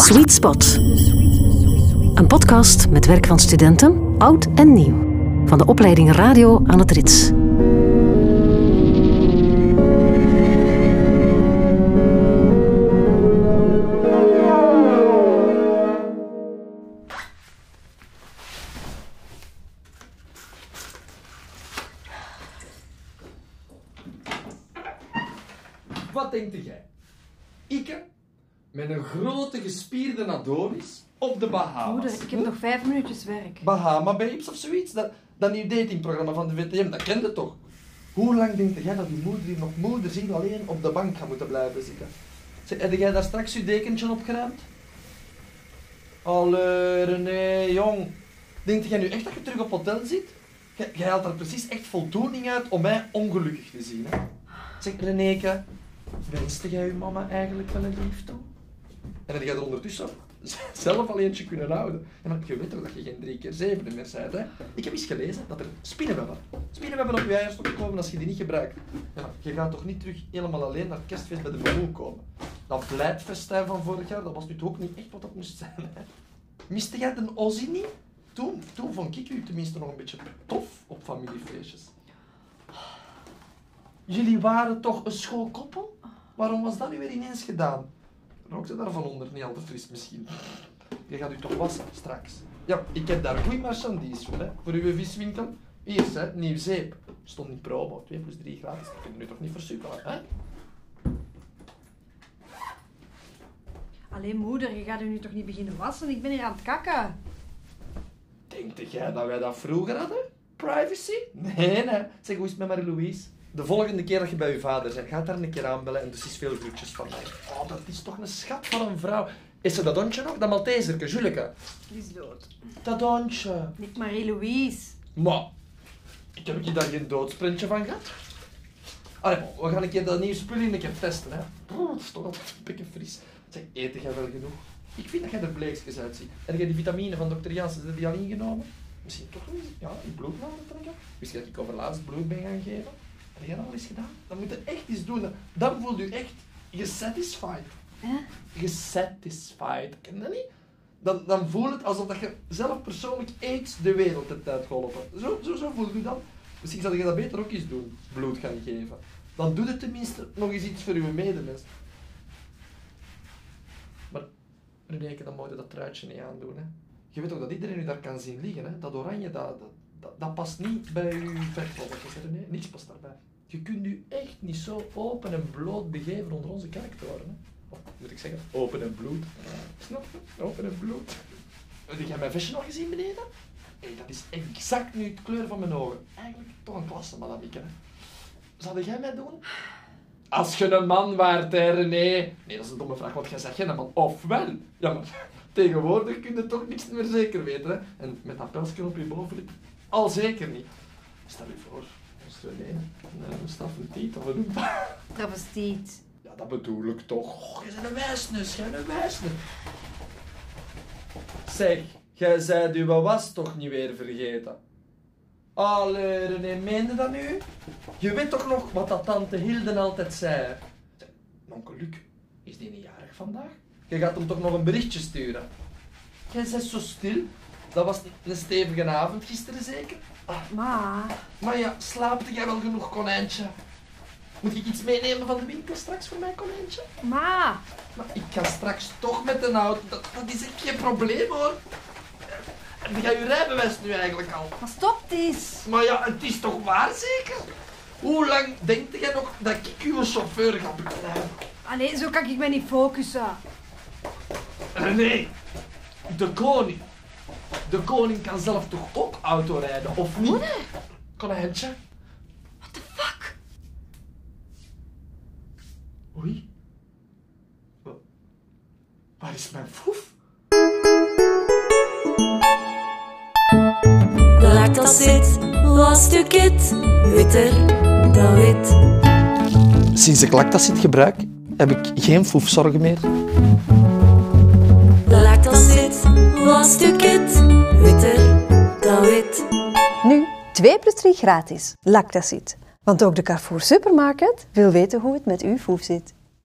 Sweet Spot. Een podcast met werk van studenten, oud en nieuw. Van de opleiding Radio aan het Rits. Wat denkt jij? Ikke met een grote gespierde Adonis op de Bahamas. Moeder, ik heb nog vijf minuutjes werk. Bahama Babes of zoiets? Dat, dat nieuw datingprogramma van de VTM, dat kende toch? Hoe lang denk jij dat die moeder hier nog moederziel alleen op de bank gaat moeten blijven zitten? Zeg, heb jij daar straks je dekentje opgeruimd? Allee, René, jong. Denk jij nu echt dat je terug op hotel zit? Jij, jij haalt er precies echt voldoening uit om mij ongelukkig te zien, hè? Zeg, Renéke, wenste jij je mama eigenlijk wel een lief toe? En heb jij er ondertussen zelf al eentje kunnen houden? Ja, maar je weet toch dat je geen drie keer zeven meer bent, hè? Ik heb eens gelezen dat er spinnenwebben, spinnenwebben op je eierstok komen als je die niet gebruikt. Ja, je gaat toch niet terug helemaal alleen naar het kerstfeest bij de Baboe komen? Dat blijtfestijn van vorig jaar, dat was nu toch ook niet echt wat dat moest zijn, hè? Miste jij de Ozzy niet? Toen, toen vond ik u tenminste nog een beetje tof op familiefeestjes. Jullie waren toch een schoolkoppel? Waarom was dat nu weer ineens gedaan? Rookte daarvan onder, niet al te fris misschien. Je gaat u toch wassen straks. Ja, ik heb daar goede marchandise voor, hè, voor uw viswinkel. Hier, hè, nieuw zeep. Stond in promo, 2 plus 3 gratis. Dat kun je nu toch niet versukkelen, hè? Alleen moeder, je gaat er nu toch niet beginnen wassen? Ik ben hier aan het kakken. Denkt jij dat wij dat vroeger hadden? Privacy? Nee, nee. Zeg, hoe is het met Marie-Louise? De volgende keer dat je bij je vader bent, gaat daar een keer aanbellen en dus is veel groetjes van mij. Oh, dat is toch een schat van een vrouw. Is er dat hondje nog? Dat Malteserke, Juleke? Die is dood. Dat hondje. Niet Marie-Louise. Maar, ik heb hier daar geen doodsprintje van gehad. Allee, we gaan een keer dat nieuwe spul in een keer testen, hè. Brrr, het is toch altijd een beetje fris. Zeg, eet jij wel genoeg? Ik vind dat jij er bleekjes uitziet. Heb jij die vitamine van dokter Janssen, je die al ingenomen? Misschien toch eens, ja, in bloed laten trekken? Je dat ik over laatst bloed ben gaan geven? Heb jij dat al eens gedaan? Dan moet je echt iets doen. Dan voel je echt gesatisfied. Gesatisfied. Ken je dat niet? Dan, dan voel het alsof dat je zelf persoonlijk eens de wereld hebt uitgeholpen. Zo, zo, zo voel je dat. Misschien zou je dat beter ook eens doen. Bloed gaan geven. Dan doe het tenminste nog eens iets voor je medemens. Maar Reneke, dan moet je dat truitje niet aandoen. Hè. Je weet toch dat iedereen u daar kan zien liggen. Hè? Dat oranje, dat, dat, dat, dat past niet bij uw vechtvolletjes. hè, René. Niets past daarbij. Je kunt u echt niet zo open en bloot begeven onder onze karakter. Hè? Of moet ik zeggen, open en bloed. Snap je? Open en bloed. Heb jij mijn vestje nog gezien beneden? Hey, dat is exact nu de kleur van mijn ogen. Eigenlijk toch een klasse, madamieke. hè. Zou jij mij doen? Als je een man waart, hè, René. Nee, dat is een domme vraag, want jij zegt geen man. Ofwel. Ja, maar tegenwoordig kun je toch niks meer zeker weten, hè. En met dat pelsje op je bovenlip, al zeker niet. Stel je voor, René een staffeltiet of een... Travestiet. Ja, dat bedoel ik toch. Oh, jij bent een wijsnes, jij bent een wijsnes. Zeg, jij zei uw was toch niet weer vergeten? Allee, René, meende dat nu? Je weet toch nog wat dat tante Hilden altijd zei? Zeg, Onkel Luc, is die niet jarig vandaag? Je gaat hem toch nog een berichtje sturen? Jij bent zo stil. Dat was een stevige avond gisteren zeker? Ah, Ma. maar ja, slaapte jij wel genoeg, konijntje? Moet ik iets meenemen van de winkel straks voor mijn konijntje? Ma. Maar ik ga straks toch met de auto. Dat, dat is echt geen probleem hoor. Heb jij je rijbewijs nu eigenlijk al? Maar stop eens. Maar ja, het is toch waar zeker? Hoe lang denkt jij nog dat ik uw chauffeur ga begeleiden? Allee, zo kan ik me niet focussen. Nee, de koning. De koning kan zelf toch ook auto rijden, of niet? Moeder. Konijntje? What the fuck? Oei. Wa- Waar is mijn foef? Laat dat zit, was stukje witter dan wit. Sinds ik lactacid gebruik, heb ik geen foefzorgen meer. Zit, was stukje witter wit. Nu 2 plus 3 gratis. Lactacid. Want ook de Carrefour Supermarket wil weten hoe het met uw foef zit.